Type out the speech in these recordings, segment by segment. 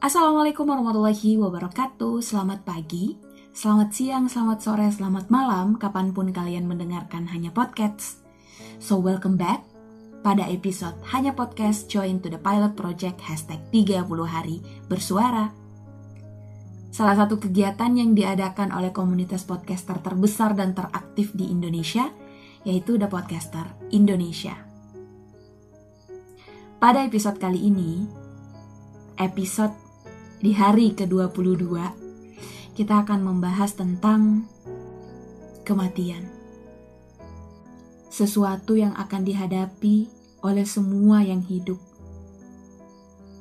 Assalamualaikum warahmatullahi wabarakatuh. Selamat pagi, selamat siang, selamat sore, selamat malam Kapan pun kalian mendengarkan Hanya Podcast. So welcome back Pada episode Hanya Podcast Join to the Pilot Project Hashtag 30 hari bersuara. Salah satu kegiatan yang diadakan oleh komunitas podcaster terbesar dan teraktif di Indonesia Yaitu The Podcaster Indonesia. Pada episode kali ini Episode di hari ke-22 kita akan membahas tentang kematian. Sesuatu yang akan dihadapi oleh semua yang hidup.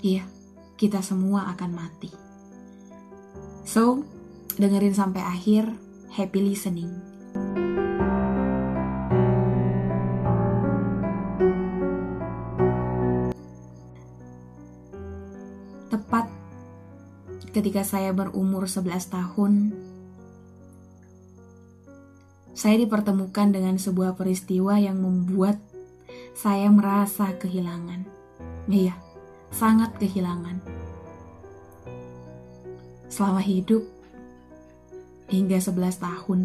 Iya, kita semua akan mati. So, dengerin sampai akhir. Happy listening. Ketika saya berumur 11 tahun, saya dipertemukan dengan sebuah peristiwa yang membuat saya merasa kehilangan. Iya, sangat kehilangan. Selama hidup hingga 11 tahun,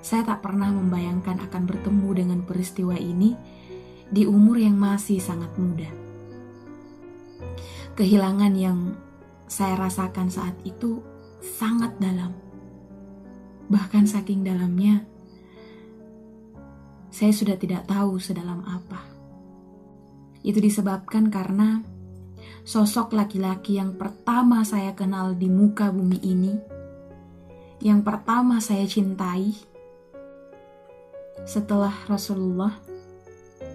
saya tak pernah membayangkan akan bertemu dengan peristiwa ini di umur yang masih sangat muda. Kehilangan yang saya rasakan saat itu sangat dalam. Bahkan saking dalamnya, saya sudah tidak tahu sedalam apa. Itu disebabkan karena sosok laki-laki yang pertama saya kenal di muka bumi ini, yang pertama saya cintai, setelah Rasulullah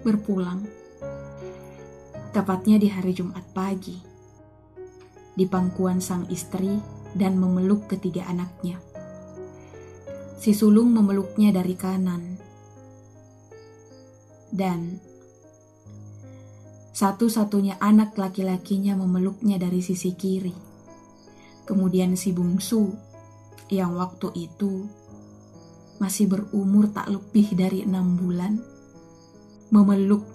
berpulang, tepatnya di hari Jumat pagi di pangkuan sang istri dan memeluk ketiga anaknya. Si sulung memeluknya dari kanan, dan satu-satunya anak laki-lakinya memeluknya dari sisi kiri. Kemudian si bungsu, yang waktu itu masih berumur tak lebih dari enam bulan, memeluk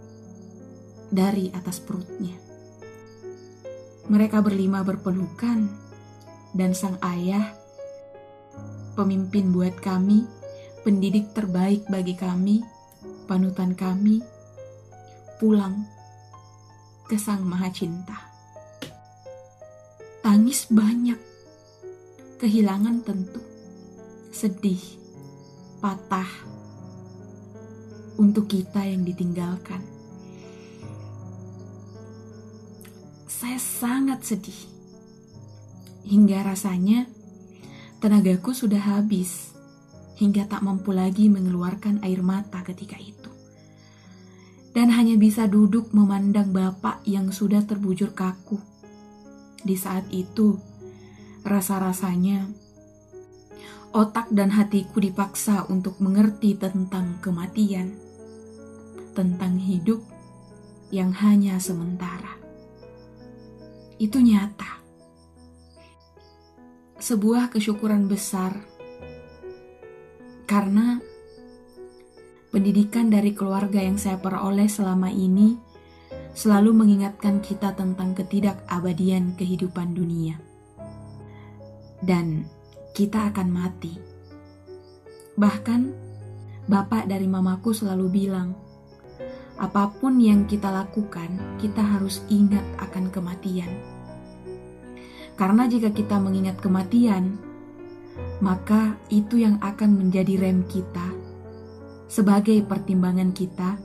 dari atas perutnya. Mereka berlima berpelukan, dan sang ayah, pemimpin buat kami, pendidik terbaik bagi kami, panutan kami, pulang ke Sang Maha Cinta. Tangis banyak, kehilangan tentu, sedih, patah, untuk kita yang ditinggalkan saya sangat sedih. Hingga rasanya tenagaku sudah habis, hingga tak mampu lagi mengeluarkan air mata ketika itu. Dan hanya bisa duduk memandang bapak yang sudah terbujur kaku. Di saat itu, rasa-rasanya otak dan hatiku dipaksa untuk mengerti tentang kematian, tentang hidup yang hanya sementara itu nyata. Sebuah kesyukuran besar karena pendidikan dari keluarga yang saya peroleh selama ini selalu mengingatkan kita tentang ketidakabadian kehidupan dunia. Dan kita akan mati. Bahkan bapak dari mamaku selalu bilang, apa pun yang kita lakukan, kita harus ingat akan kematian. Karena jika kita mengingat kematian, maka itu yang akan menjadi rem kita sebagai pertimbangan kita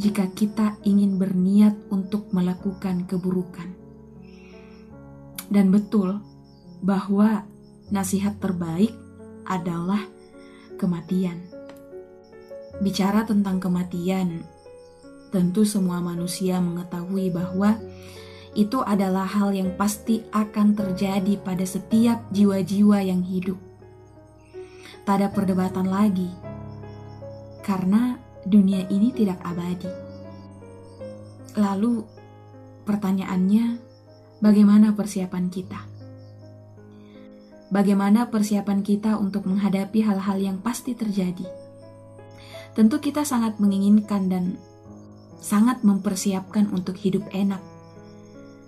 jika kita ingin berniat untuk melakukan keburukan. Dan betul bahwa nasihat terbaik adalah kematian. Bicara tentang kematian, Tentu semua manusia mengetahui bahwa itu adalah hal yang pasti akan terjadi pada setiap jiwa-jiwa yang hidup. Tak ada perdebatan lagi, karena dunia ini tidak abadi. Lalu, pertanyaannya, bagaimana persiapan kita? Bagaimana persiapan kita untuk menghadapi hal-hal yang pasti terjadi? Tentu, kita sangat menginginkan dan sangat mempersiapkan untuk hidup enak.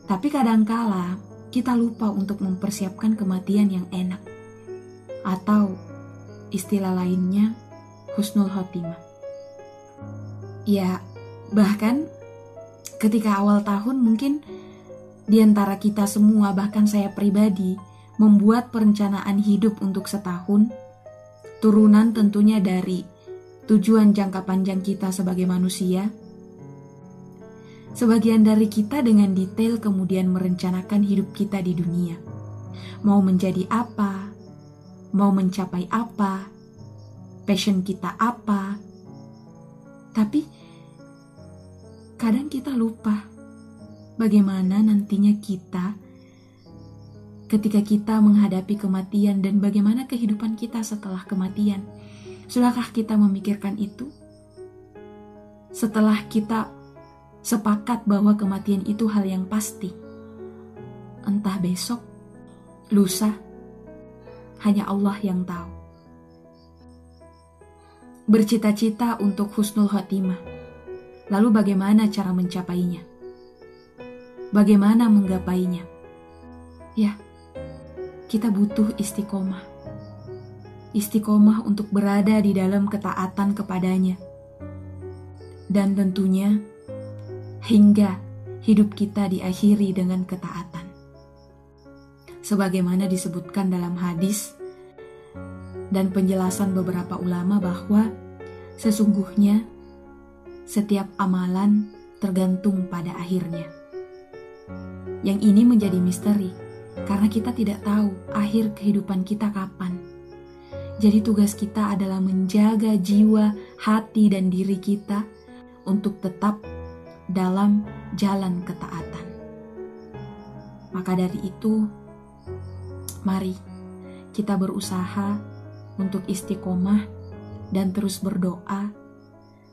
Tapi kadangkala kita lupa untuk mempersiapkan kematian yang enak. Atau istilah lainnya husnul khotimah. Ya, bahkan ketika awal tahun mungkin di antara kita semua bahkan saya pribadi membuat perencanaan hidup untuk setahun turunan tentunya dari tujuan jangka panjang kita sebagai manusia Sebagian dari kita dengan detail kemudian merencanakan hidup kita di dunia. Mau menjadi apa? Mau mencapai apa? Passion kita apa? Tapi kadang kita lupa bagaimana nantinya kita ketika kita menghadapi kematian dan bagaimana kehidupan kita setelah kematian. Sudahkah kita memikirkan itu? Setelah kita sepakat bahwa kematian itu hal yang pasti. Entah besok, lusa, hanya Allah yang tahu. Bercita-cita untuk husnul khotimah. Lalu bagaimana cara mencapainya? Bagaimana menggapainya? Ya, kita butuh istiqomah. Istiqomah untuk berada di dalam ketaatan kepadanya. Dan tentunya hingga hidup kita diakhiri dengan ketaatan. Sebagaimana disebutkan dalam hadis dan penjelasan beberapa ulama bahwa sesungguhnya setiap amalan tergantung pada akhirnya. Yang ini menjadi misteri karena kita tidak tahu akhir kehidupan kita kapan. Jadi tugas kita adalah menjaga jiwa, hati, dan diri kita untuk tetap dalam jalan ketaatan. Maka dari itu, mari kita berusaha untuk istiqomah dan terus berdoa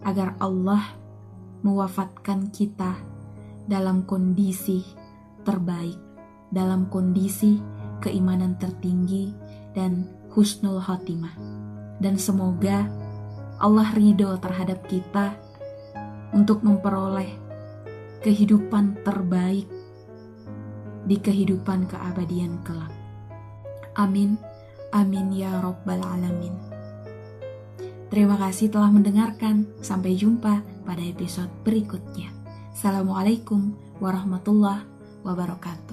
agar Allah mewafatkan kita dalam kondisi terbaik, dalam kondisi keimanan tertinggi dan husnul khotimah. Dan semoga Allah ridho terhadap kita untuk memperoleh kehidupan terbaik di kehidupan keabadian kelak. Amin, amin ya Rabbal 'Alamin. Terima kasih telah mendengarkan. Sampai jumpa pada episode berikutnya. Assalamualaikum warahmatullahi wabarakatuh.